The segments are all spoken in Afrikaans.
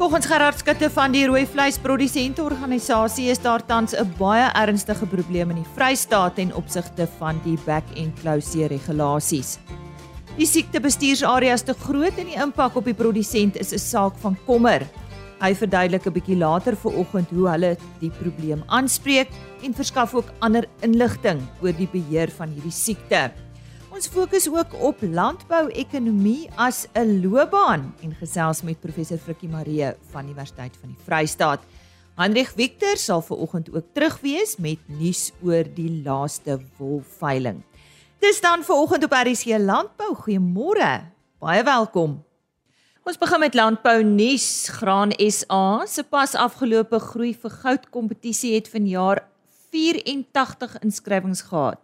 Volgens Gerard Skutte van die rooi vleisprodusente organisasie is daar tans 'n baie ernstige probleem in die Vrystaat ten opsigte van die back-end closure regulasies. Die siektebestuursarea is te groot en die impak op die produsent is 'n saak van kommer. Hy verduidelik 'n bietjie later vanoggend hoe hulle die probleem aanspreek en verskaf ook ander inligting oor die beheer van hierdie siekte. Ons fokus ook op landbouekonomie as 'n loopbaan en gesels met professor Frikkie Marie van Universiteit van die Vrystaat. Hendrik Victor sal ver oggend ook terug wees met nuus oor die laaste wolveiling. Dis dan ver oggend op RC Landbou. Goeiemôre. Baie welkom. Ons begin met landbou nuus. Graan SA se pas afgelope groei vir goud kompetisie het vanjaar 84 inskrywings gehad.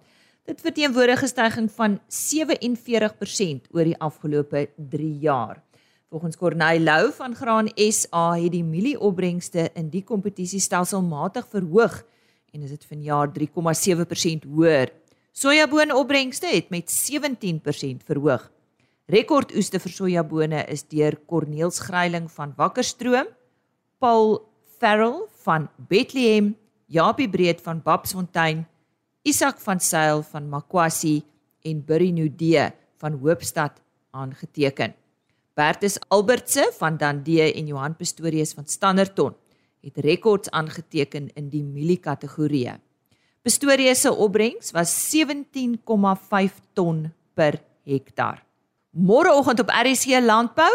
Dit verteenwoordig 'n stygings van 47% oor die afgelope 3 jaar. Volgens Corneil Lou van Graan SA het die mielieopbrengste in die kompetisie stelselmatig verhoog en is dit vanjaar 3,7% hoër. Sojaboonopbrengste het met 17% verhoog. Rekordoeste vir sojabone is deur Corneel Skryling van Wakkerstroom, Paul Farrell van Bethlehem, Japie Breed van Babsfontein Isak van Sail van Makwasi en Burry Nudee van Hoopstad aangeteken. Bertus Albertse van Dandie en Johan Pistorius van Standerton het rekords aangeteken in die mielie kategorie. Pistorius se opbrengs was 17,5 ton per hektaar. Môreoggend op RSC Landbou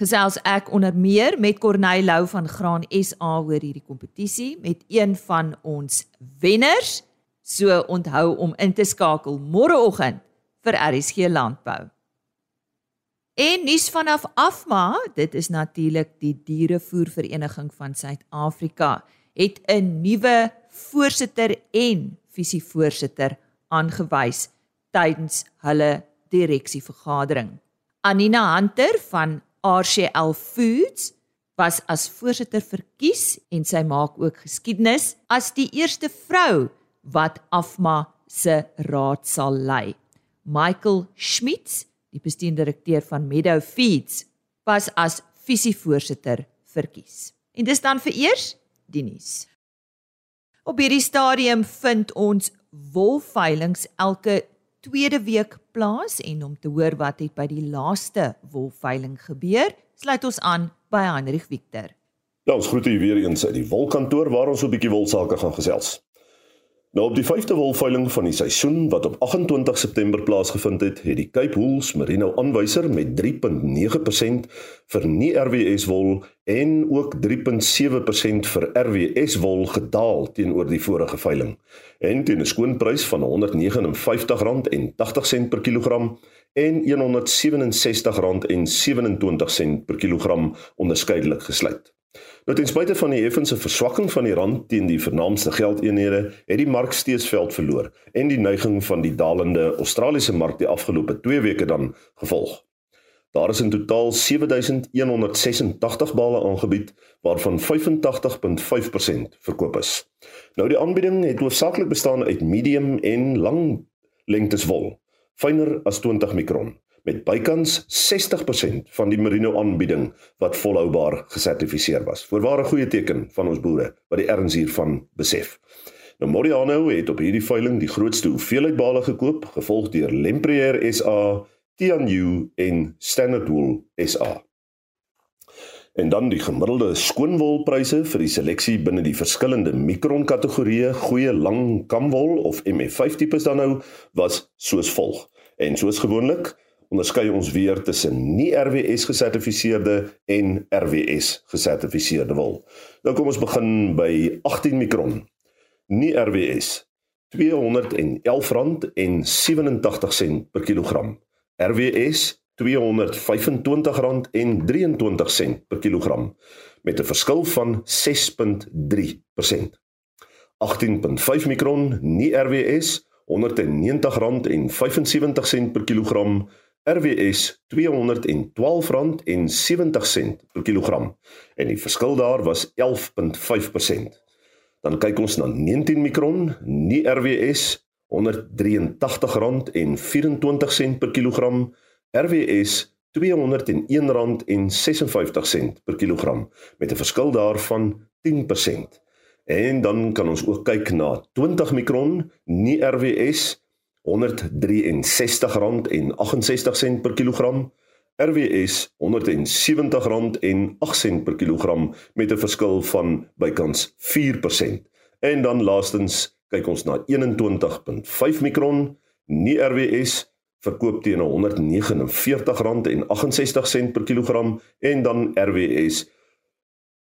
gesels ek onder meer met Corneil Lou van Graan SA oor hierdie kompetisie met een van ons wenners So onthou om in te skakel môreoggend vir RSG Landbou. En nuus vanaf Afma, dit is natuurlik die dierevoervereniging van Suid-Afrika, het 'n nuwe voorsitter en visievoorsitter aangewys tydens hulle direksievergadering. Anina Hunter van RCL Foods was as voorsitter verkies en sy maak ook geskiedenis as die eerste vrou wat Afma se raad sal lei. Michael Schmitz, die bestuurdirekteur van Meadow Feeds, was as visievoorsitter verkies. En dis dan vir eers die nuus. Op hierdie stadium vind ons wolveilings elke tweede week plaas en om te hoor wat het by die laaste wolveiling gebeur, sluit ons aan by Heinrich Victor. Ja, ons groet u weer eens uit die wolkantoor waar ons 'n bietjie wolsake gaan gesels. Nou op die 5de wolveiling van die seisoen wat op 28 September plaasgevind het, het die Cape Wools Merino aanwyser met 3.9% vir nie RWS wol en ook 3.7% vir RWS wol gedaal teenoor die vorige veiling. En teen 'n skoonprys van R159.80 per kilogram en R167.27 per kilogram onderskeidelik gesluit. Nou ten spyte van die effense verswakking van die rand teen die vernaamste geldeenhede, het die mark steeds veld verloor en die neiging van die dalende Australiese mark die afgelope 2 weke dan gevolg. Daar is in totaal 7186 bale aangebied waarvan 85.5% verkoop is. Nou die aanbieding het hoofsaaklik bestaan uit medium en lang lengtes wol, fyner as 20 mikron met bykans 60% van die merino aanbieding wat volhoubaar gesertifiseer was. Voorware goeie teken van ons boere wat die erns hiervan besef. Nou Moriano het op hierdie veiling die grootste hoeveelheid bale gekoop, gevolg deur Lempriere SA, Tianyu en Standard Wool SA. En dan die gemiddelde skoonwolpryse vir die seleksie binne die verskillende mikron kategorieë, goeie lang kamwol of MF5 tipes dan nou was soos volg. En soos gewoonlik, onderskei ons weer tussen nie RWS gesertifiseerde en RWS gesertifiseerde wol. Nou kom ons begin by 18 mikron. Nie RWS R211.87 per kilogram. RWS R225.23 per kilogram met 'n verskil van 6.3%. 18.5 mikron nie RWS R190.75 per kilogram RWS R212.70 per kilogram en die verskil daar was 11.5%. Dan kyk ons na 19 mikron, nie RWS R183.24 per kilogram, RWS R201.56 per kilogram met 'n verskil daarvan 10%. En dan kan ons ook kyk na 20 mikron, nie RWS R163.68 per kilogram. RWS R170.08 per kilogram met 'n verskil van bykans 4%. En dan laastens kyk ons na 21.5 mikron, nie RWS verkoop teen R149.68 per kilogram en dan RWS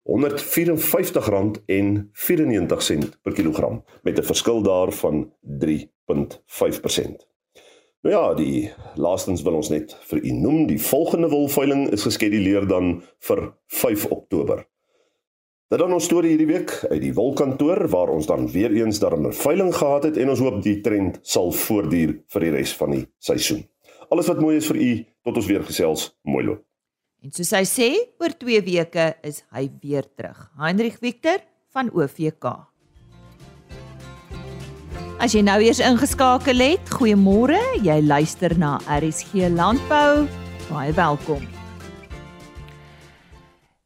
R154.94 per kilogram met 'n verskil daarvan 3.5%. Nou ja, die laastens wil ons net vir u noem, die volgende wolveiling is geskeduleer dan vir 5 Oktober. Dit dan ons storie hierdie week uit die wolkantoor waar ons dan weer eens daarmee 'n veiling gehad het en ons hoop die trend sal voortduur vir die res van die seisoen. Alles wat mooi is vir u tot ons weer gesels, mooi loop. En soos hy sê, oor 2 weke is hy weer terug. Heinrich Victor van OVK. As jy nou eers ingeskakel het, goeiemôre. Jy luister na RSG Landbou. Baie welkom.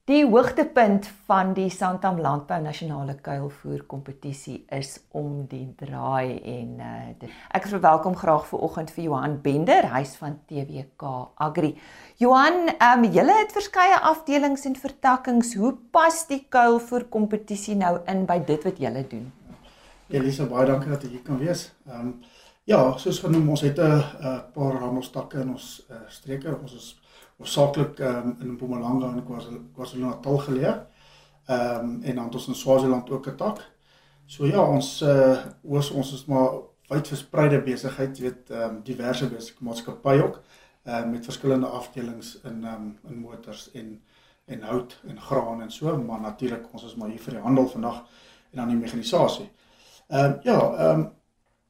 Die hoogtepunt van die Santam Landbou Nasionale Kuilvoer Kompetisie is om die draai en uh, ek verwelkom graag ver oggend vir Johan Bender, hy's van TWK Agri. Johan, ehm um, julle het verskeie afdelings en vertakkings. Hoe pas die kuilvoer kompetisie nou in by dit wat julle doen? Elisa, baie dankie dat jy hier kan wees. Ehm um, ja, soos genoem, ons het 'n paar handelstakke in ons uh, streke. Ons is hoofsaaklik ehm um, in Mpumalanga en KwaZulu-Natal geleë. Ehm um, en dan het ons in Swaziland ook 'n tak. So ja, ons uh oos ons is maar wyd verspreide besigheid, jy weet, ehm um, diverse maatskappye ook uh met verskillende afdelings in ehm um, in motors en en hout en graan en so, maar natuurlik ons is maar hier vir die handel vandag en dan die mekanisasie. Ehm uh, ja, ehm um,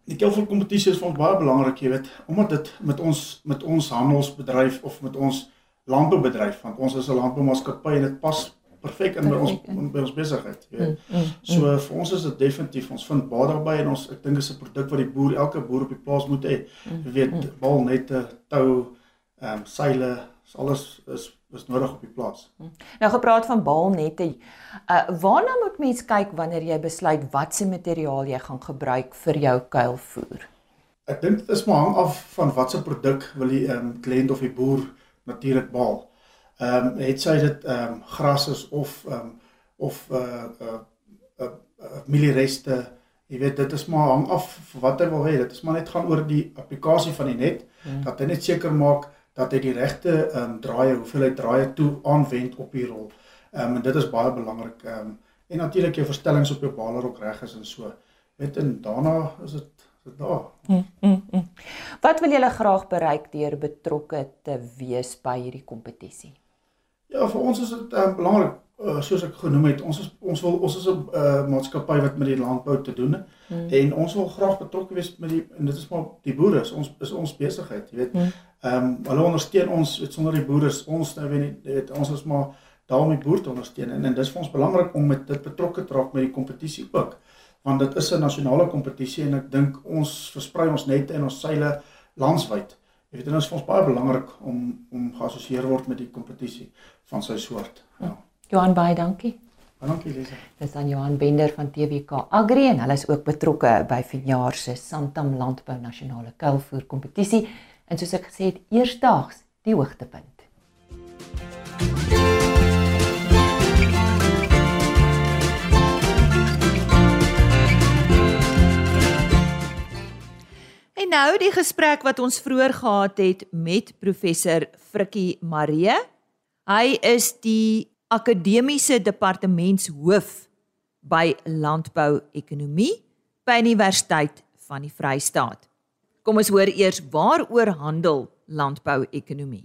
die kelvoer kompetisie is vir ons baie belangrik, jy weet, omdat dit met ons met ons handelsbedryf of met ons landboubedryf, want ons is 'n landboumaatskappy en dit pas perfek in by ons by ons besigheid, jy weet. Mm, mm, so mm. vir ons is dit definitief ons vind baie daarby en ons ek dink is 'n produk wat die boer, elke boer op die plaas moet hê. Jy weet, balnette, tou, ehm um, seile, alles is is nodig op die plaas. Nou gepraat van baalnette. Uh waarna moet mens kyk wanneer jy besluit watse materiaal jy gaan gebruik vir jou kuilvoer? Ek dink dit is maar hang af van watse produk wil die ehm um, kliënt of die boer natuurlik baal. Ehm um, het sy dit ehm um, gras is of ehm um, of uh uh, uh, uh mieliereste Jy weet dit is maar hang af wat hy wil hê. Dit is maar net gaan oor die applikasie van die net hmm. dat hy net seker maak dat hy die regte ehm um, draaie, hoeveelheid draaie toe aanwend op die rol. Ehm um, en dit is baie belangrik. Ehm um, en natuurlik jou verstellings op jou baler ook reg is en so. Weet en daarna is dit dit daar. Mm, mm, mm. Wat wil julle graag bereik deur betrokke te wees by hierdie kompetisie? Ja, vir ons is dit um, belangrik uh, soos ek genoem het, ons is ons wil ons is 'n uh, maatskappy wat met die landbou te doen het hmm. en ons wil graag betrokke wees met die en dit is maar die boere, ons is ons besigheid, jy weet. Hmm. Ehm um, hulle ondersteun ons weet sonder die boere is ons nou weet nie weet ons is maar daar om die boer te ondersteun en en dis vir ons belangrik om met dit betrokke te raak met die kompetisie ook want dit is 'n nasionale kompetisie en ek dink ons versprei ons nette en ons seile landwyd. Jy weet dit is vir ons baie belangrik om om geassosieer word met die kompetisie van sy soort. Ja. Johan baie dankie. Dankie Lisa. Dis aan Johan Bender van TWK Agri en hulle is ook betrokke by vanjaar se Santam Landbou Nasionale Kuilvoer kompetisie en soos ek gesê het, eersdaags die hoogtepunt. Nou die gesprek wat ons vroeër gehad het met professor Frikkie Maree. Hy is die akademiese departementshoof by landbou-ekonomie by Universiteit van die Vrystaat. Kom ons hoor eers waaroor handel landbou-ekonomie.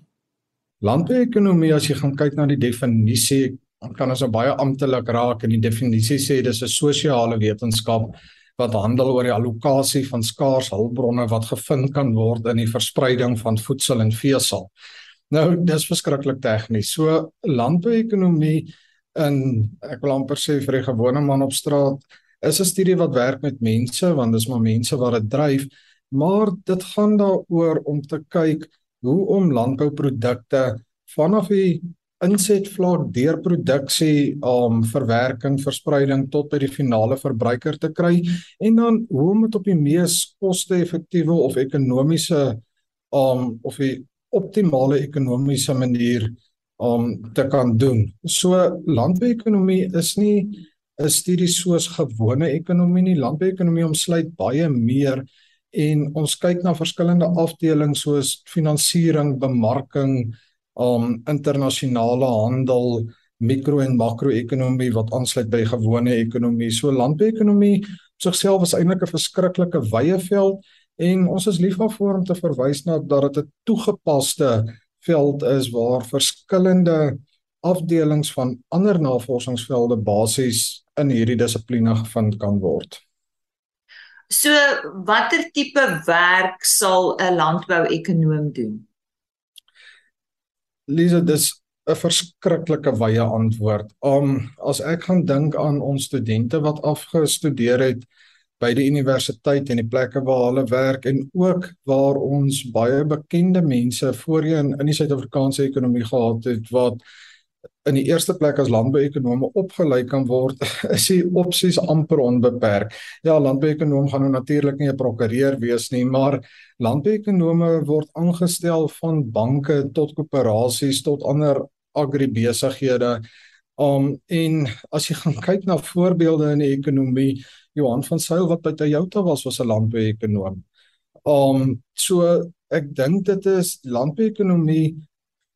Landbou-ekonomie as jy gaan kyk na die definisie, kan ons baie amptelik raak en die definisie sê dis 'n sosiale wetenskap wat handel oor die allokasie van skaars hulpbronne wat gevind kan word in die verspreiding van voedsel en vesel. Nou, dis verskriklik tegnies. So landbou-ekonomie in ek wil amper sê vir die gewone man op straat is 'n studie wat werk met mense want dis maar mense wat dit dryf maar dit gaan daaroor om te kyk hoe om landbouprodukte vanaf die insetvlak deur produksie, um verwerking, verspreiding tot by die finale verbruiker te kry en dan hoe om dit op die mees koste-effektiewe of ekonomiese um of die optimale ekonomiese manier om um, te kan doen. So landbouekonomie is nie 'n studie soos gewone ekonomie nie. Landbouekonomie omsluit baie meer en ons kyk na verskillende afdelings soos finansiering, bemarking, um internasionale handel, mikro en makro-ekonomie wat aansluit by gewone ekonomie. So landbouekonomie sigself is eintlik 'n verskriklike wye veld en ons is lief daarvoor om te verwys na dat dit 'n toegepaste veld is waar verskillende afdelings van ander navorsingsvelde basies in hierdie dissipline gevind kan word. So watter tipe werk sal 'n landbouekonoom doen? Lisa, dis 'n verskriklike wye antwoord. Um as ek gaan dink aan ons studente wat afgestudeer het by die universiteit en die plekke waar hulle werk en ook waar ons baie bekende mense voorheen in die Suid-Afrikaanse ekonomie gehad het wat in die eerste plek as landbouekonome opgelei kan word, is die opsies amper onbeperk. Ja, landbouekonoom gaan nou natuurlik nie 'n prokureur wees nie, maar landbouekonome word aangestel van banke tot koöperasies tot ander agribesighede. Um en as jy gaan kyk na voorbeelde in die ekonomie, Johan van Sail wat by Toyota was, was 'n landbouekonoom. Um so ek dink dit is landbouekonomie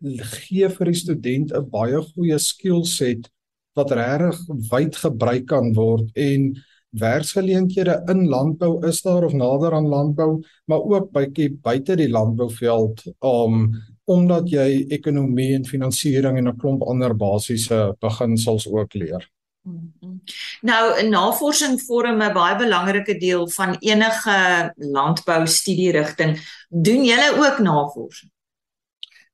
gee vir die student 'n baie goeie skillset wat regtig wyd gebruik kan word en werksgeleenthede in landbou is daar of nader aan landbou maar ook bykie buite die landbouveld om omdat jy ekonomie en finansiering en 'n klomp ander basiese beginsels ook leer. Nou navorsing vorm 'n baie belangrike deel van enige landbou studierigting. Doen julle ook navorsing?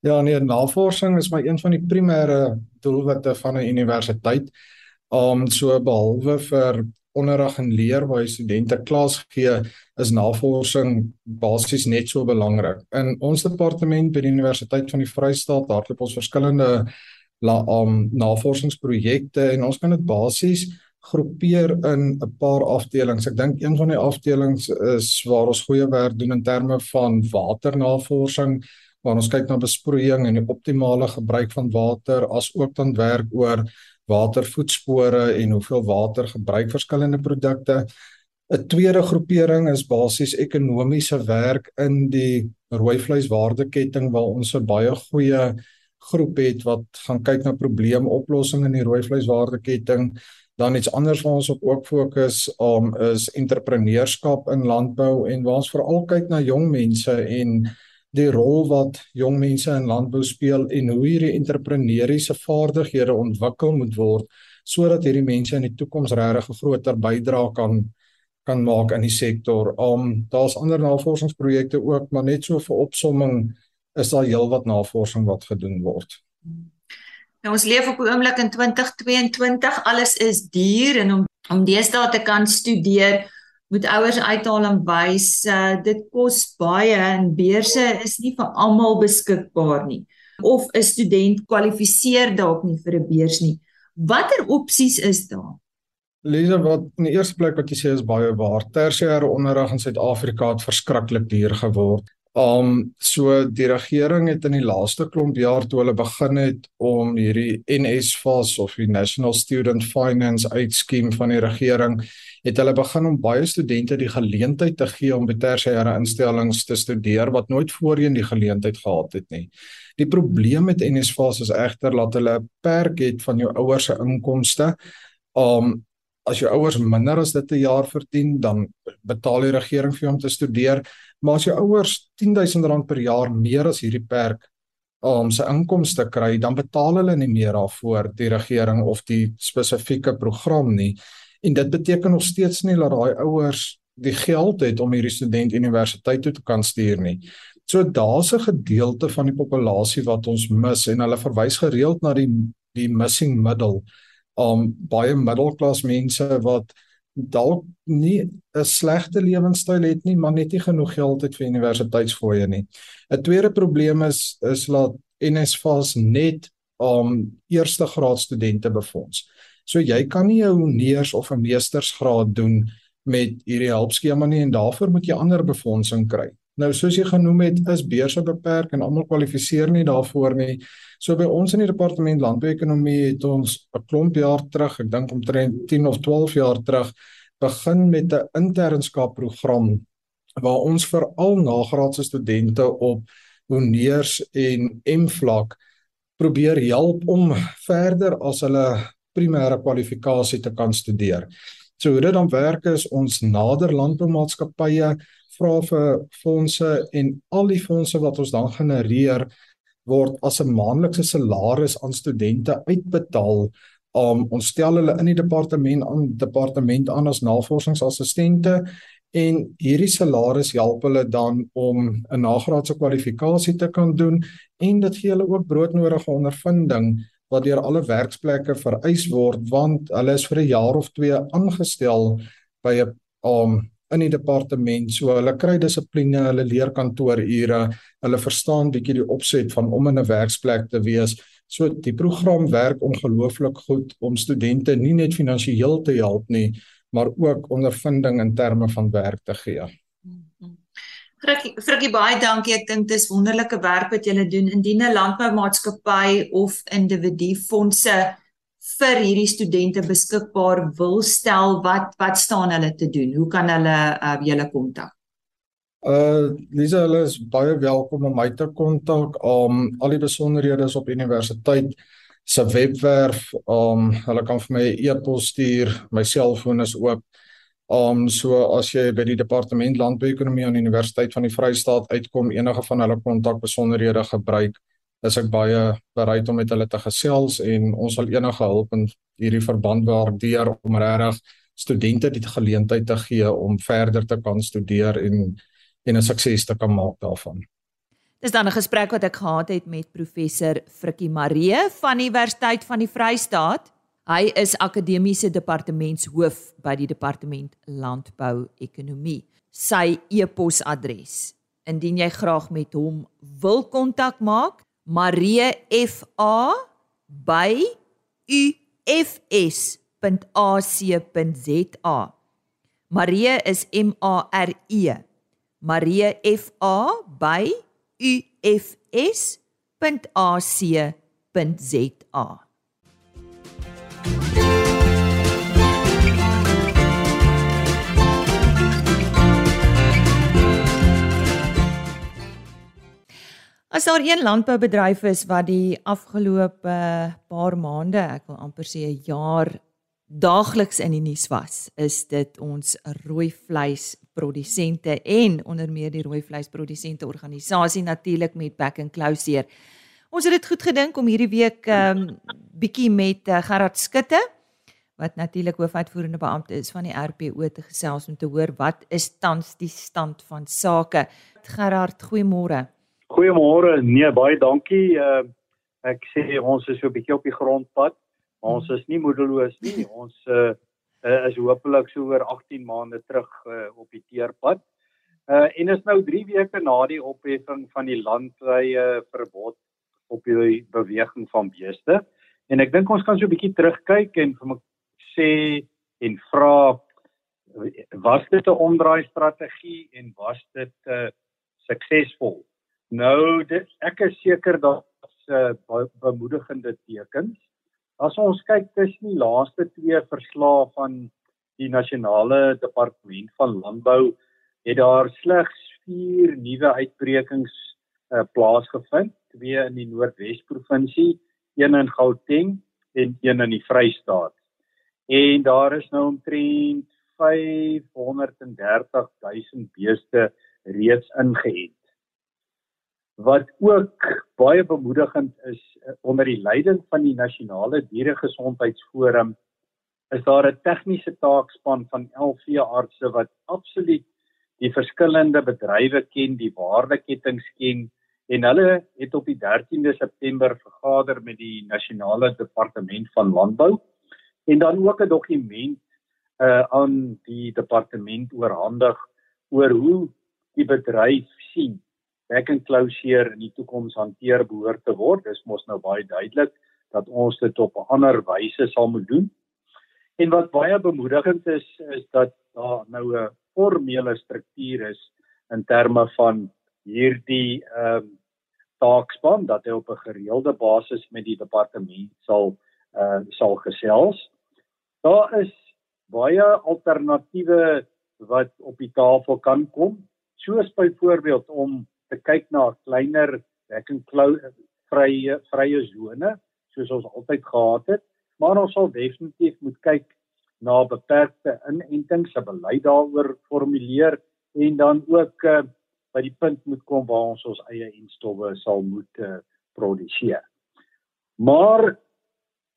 Ja, nee, navorsing is maar een van die primêre doelwitte van 'n universiteit. Om um, so behalwe vir onderrig en leer waar studente klas gee, is navorsing basies net so belangrik. In ons departement by die Universiteit van die Vrystaat hardloop ons verskillende la um navorsingsprojekte en ons kan dit basies groepeer in 'n paar afdelings. Ek dink een van die afdelings is waar ons goeie werk doen in terme van waternavorsing waar ons kyk na besproeiing en die optimale gebruik van water as ook dan werk oor watervoetspore en hoeveel water gebruik verskillende produkte. 'n Tweede groepering is basies ekonomiese werk in die rooi vleiswaardeketting waar ons 'n baie goeie groep het wat gaan kyk na probleemoplossings in die rooi vleiswaardeketting. Dan iets anders wat ons op ook fokus um, is entrepreneurskap in landbou en waar ons veral kyk na jong mense en die rol wat jong mense in landbou speel en hoe hierdie entrepreneursiese vaardighede ontwikkel moet word sodat hierdie mense in die toekoms regtig 'n groter bydrae kan kan maak in die sektor. Um daar's ander navorsingsprojekte ook, maar net so vir opsomming is daar heelwat navorsing wat gedoen word. Nou ons leef op 'n oomblik in 2022, alles is duur en om om deesdae te kan studeer moet ouers uithaal en wys uh, dit kos baie en beurse is nie vir almal beskikbaar nie of 'n student kwalifiseer dalk nie vir 'n beurs nie. Watter opsies is daar? Lisa, wat in die eerste plek wat jy sê is baie waar. Tersiêre onderrig in Suid-Afrika het verskriklik duur geword. Um so die regering het in die laaste klomp jaar toe hulle begin het om hierdie NSFAS of die National Student Finance Scheme van die regering het hulle begin om baie studente die geleentheid te gee om by tersiêre instellings te studeer wat nooit voorheen die geleentheid gehad het nie. Die probleem met NSFAS is egter dat hulle 'n perk het van jou ouers se inkomste. Um as jou ouers minder as dit 'n jaar verdien, dan betaal die regering vir jou om te studeer. Maar as jou ouers R10000 per jaar meer as hierdie perk om sy inkomste kry, dan betaal hulle nie meer daarvoor die regering of die spesifieke program nie. En dit beteken nog steeds nie dat daai ouers die geld het om hierdie student universiteit toe te kan stuur nie. So daar's 'n gedeelte van die populasie wat ons mis en hulle verwys gereeld na die die missing middle om baie middelklas mense wat dalk nie 'n slegte lewenstyl het nie, maar net nie genoeg geld het vir universiteitsfooie nie. 'n Tweede probleem is is dat NSFAS net om um, eerste graad studente befonds. So jy kan nie 'n honeurs of 'n meestersgraad doen met hierdie hulpskema nie en daarvoor moet jy ander befondsing kry. Nou soos jy genoem het, is beurse beperk en almal kwalifiseer nie daarvoor nie. So by ons in die departement landbouekonomie het ons 'n klomp jaar terug, ek dink omtrent 10 of 12 jaar terug, begin met 'n internskap program waar ons vir al nagraadse studente op honeurs en M-vlak probeer help om verder as hulle primêre kwalifikasie te kan studeer. So hoe dit dan werk is ons nader landboumaatskappye vra vir fondse en al die fondse wat ons dan genereer word as 'n maandelikse salaris aan studente uitbetaal. Um, ons stel hulle in die departement aan departement aan as navorsingsassistente en hierdie salaris help hulle dan om 'n nagraadse kwalifikasie te kan doen en dit gee hulle ook broodnodige ondervinding wat deur alle werksplekke vereis word want hulle is vir 'n jaar of 2 aangestel by 'n um, in die departement so hulle kry dissipline, hulle leer kantoorure, hulle verstaan bietjie die opset van om in 'n werksplek te wees. So die program werk ongelooflik goed om studente nie net finansiëel te help nie, maar ook ondervinding in terme van werk te gee. Frikkie, Frikkie baie dankie. Ek dink dis wonderlike werk wat julle doen. Indien 'n landboumaatskappy of individu fondse vir hierdie studente beskikbaar wil stel, wat wat staan hulle te doen? Hoe kan hulle uh, julle kontak? Uh Lisa, hulle is baie welkom om my te kontak. Um al die besonderhede is op universiteit se webwerf. Um hulle kan vir my e-pos stuur. My selfoon is oop. Um so as jy by die departement landbouekonomie aan die Universiteit van die Vrystaat uitkom enige van hulle kontakbesonderhede gebruik, is ek baie bereid om met hulle te gesels en ons sal enige hulp in hierdie verband waardeer om regtig studente die geleentheid te gee om verder te kan studeer en en 'n sukses te kan maak daarvan. Dis dan 'n gesprek wat ek gehad het met professor Frikkie Maree van die Universiteit van die Vrystaat. Hy is akademiese departementshoof by die departement landbou ekonomie. Sy e-posadres indien jy graag met hom wil kontak maak, maree.fa@ufs.ac.za. Maree is M A R E. Maree As daar een landboubedryf is wat die afgelope paar maande, ek wil amper sê 'n jaar daagliks in die nuus was, is dit ons rooi vleis produsente en onder meer die rooi vleis produsente organisasie natuurlik met Back and Closeer. Ons het dit goed gedink om hierdie week um bietjie met uh, Gerard Skutte wat natuurlik hoofuitvoerende beampte is van die RPO te gesels om te hoor wat is tans die stand van sake. Gerard, goeiemôre. Goeiemôre. Nee, baie dankie. Uh ek sê ons is so 'n bietjie op die grondpad. Ons is nie moedeloos nie. Ons uh, uh is hopelik so oor 18 maande terug uh, op die teerpad. Uh en is nou 3 weke na die opheffing van die landwyse verbod op die beweging van beeste. En ek dink ons kan so 'n bietjie terugkyk en vir my sê en vra was dit 'n omdraai strategie en was dit uh suksesvol? Nou dit ek is seker dat uh, bemoedigende tekens. As ons kyk tussen die laaste twee verslae van die nasionale departement van landbou, het daar slegs 4 nuwe uitbrekings uh, plaasgevind, twee in die Noordwes provinsie, een in Gauteng en een in die Vrystaat. En daar is nou omtrent 530 000 beeste reeds ingeënt wat ook baie bemoedigend is eh, onder die leiding van die nasionale dieregesondheidsforum is daar 'n tegniese taakspan van 11 veeartse wat absoluut die verskillende bedrywe ken, die waardeketting ken en hulle het op die 13de September vergader met die nasionale departement van landbou en dan ook 'n dokument uh aan die departement oorhandig oor hoe die bedryf sien back and closure in die toekoms hanteer behoort te word. Dis mos nou baie duidelik dat ons dit op 'n ander wyse sal moet doen. En wat baie bemoedigend is is dat daar nou 'n formele struktuur is in terme van hierdie ehm um, taakspan dat hy op 'n gereelde basis met die departement sal uh sal gesels. Daar is baie alternatiewe wat op die tafel kan kom, soos byvoorbeeld om te kyk na kleiner back and close vrye vrye sone soos ons altyd gehad het, maar ons sal definitief moet kyk na beperkte inentings, 'n beleid daaroor formuleer en dan ook uh, by die punt moet kom waar ons ons eie enstowwe sal moet uh, produseer. Maar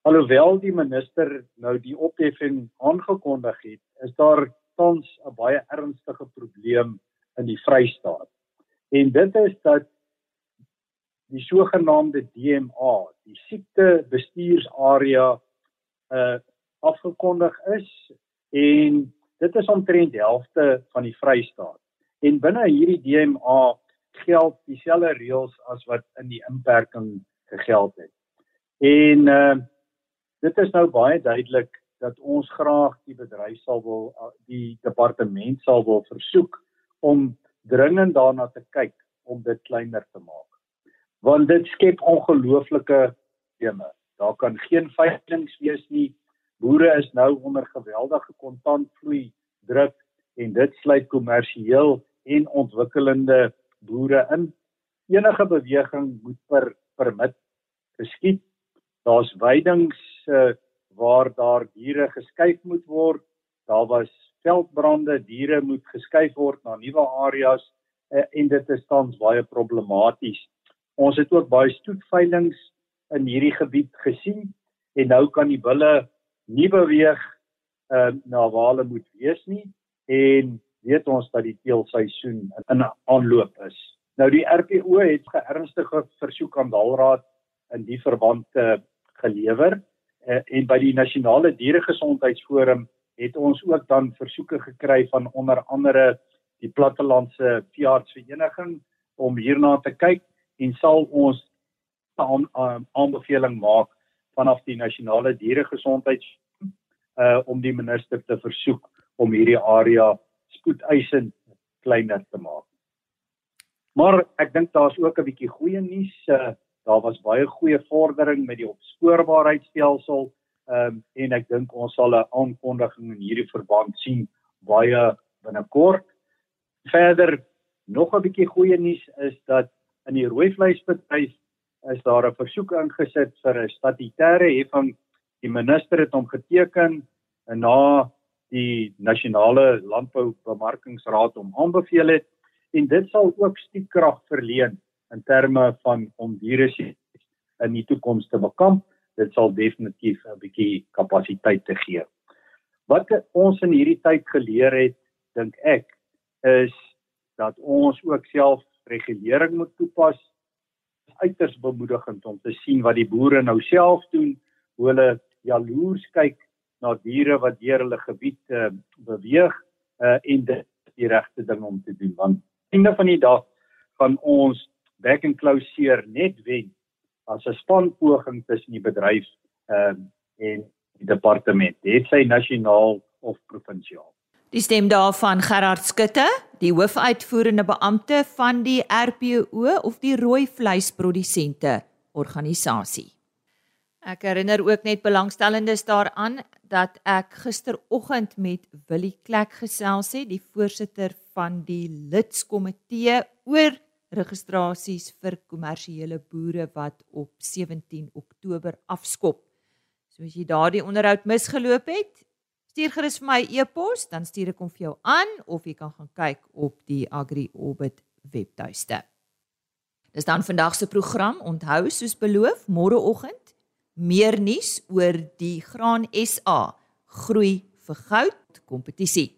alhoewel die minister nou die opheffing aangekondig het, is daar tans 'n baie ernstige probleem in die Vrystaat. En dit is dat die sogenaamde DMA, die siekte bestuursarea uh afgekondig is en dit is omtrent die helfte van die Vrystaat. En binne hierdie DMA geld dieselfde reëls as wat in die inperking gegeld het. En uh dit is nou baie duidelik dat ons graag die bedryf sal wil die departement sal wil versoek om dringend daarna te kyk om dit kleiner te maak. Want dit skep ongelooflike probleme. Daar kan geen veiligings wees nie. Boere is nou onder geweldige kontantvloei druk en dit sluit kommersieel en ontwikkelende boere in. Enige beweging moet per permit geskied. Daar's weidings uh, waar daar diere geskuif moet word. Daar was veldbrande, diere moet geskuif word na nuwe areas uh, en dit is tans baie problematies. Ons het ook baie stoetveilings in hierdie gebied gesien en nou kan die bulle nie beweeg uh, na waar hulle moet wees nie en weet ons dat die teelseisoen in aanloop is. Nou die RPO het 'n ernstige versoek aan Dalraad in die verband uh, gelewer uh, en by die nasionale dieregesondheidsforum het ons ook dan versoeke gekry van onder andere die plattelandse veeartsvereniging om hierna te kyk en sal ons aan, aan, aanbeveling maak vanaf die nasionale dieregesondheids uh om die minister te versoek om hierdie area spoedeisend kleiner te maak. Maar ek dink daar's ook 'n bietjie goeie nuus. Uh daar was baie goeie vordering met die opspoorbaarheidstelsel Ehm um, en ek dink ons sal 'n aankondiging in hierdie verband sien baie binnekort. Verder nog 'n bietjie goeie nuus is dat in die rooi vleisbedryf is daar 'n versoek ingesit vir 'n statutêre heffing. Die minister het hom geteken en na die nasionale landboubemarkingsraad hom aanbeveel het en dit sal ook stiekkrag verleen in terme van om diere in die toekoms te bekamp dit sal definitief 'n bietjie kapasiteit te gee. Wat ons in hierdie tyd geleer het, dink ek, is dat ons ook self regulering moet toepas. Uiters bemoedigend om te sien wat die boere nou self doen, hoe hulle jaloers kyk na diere wat deur hulle gebied uh, beweeg uh, en dit die regte ding om te doen want einde van die dag van ons back and close net wen as 'n spanpoging tussen die bedryf ehm uh, en die departement, het sy nasionaal of provinsiaal. Die stem daarvan Gerard Skutte, die hoofuitvoerende beampte van die RPO of die rooi vleisprodusente organisasie. Ek herinner ook net belangstellendes daaraan dat ek gisteroggend met Willie Klek gesels het, die voorsitter van die lidskomitee oor registrasies vir kommersiële boere wat op 17 Oktober afskop. So as jy daardie onderhoud misgeloop het, stuur gerus vir my e-pos, dan stuur ek hom vir jou aan of jy kan gaan kyk op die Agri Orbit webtuiste. Dis dan vandag se program. Onthou soos beloof, môreoggend meer nuus oor die Graan SA groei vir goud kompetisie.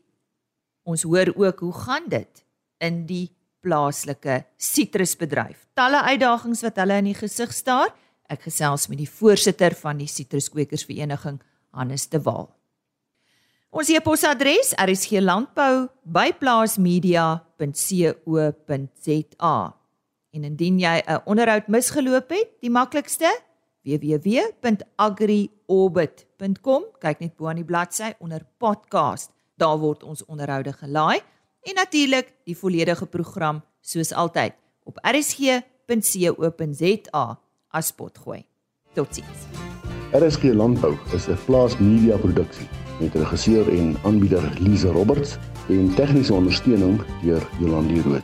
Ons hoor ook hoe gaan dit in die plaaslike sitrusbedryf. Talle uitdagings wat hulle in die gesig staar. Ek gesels met die voorsitter van die Sitruskwekersvereniging, Hannes de Waal. Ons e-posadres rsglandbou@plaasmedia.co.za. En indien jy 'n onderhoud misgeloop het, die maklikste www.agriorbit.com. Kyk net bo aan die bladsy onder podcast. Daar word ons onderhoude gelaai en natuurlik die volledige program soos altyd op rsg.co.za as potgooi. Totsiens. RSG Landbou is 'n plaas media produksie met regisseur en aanbieder Lize Roberts en tegniese ondersteuning deur Jolande Rooi.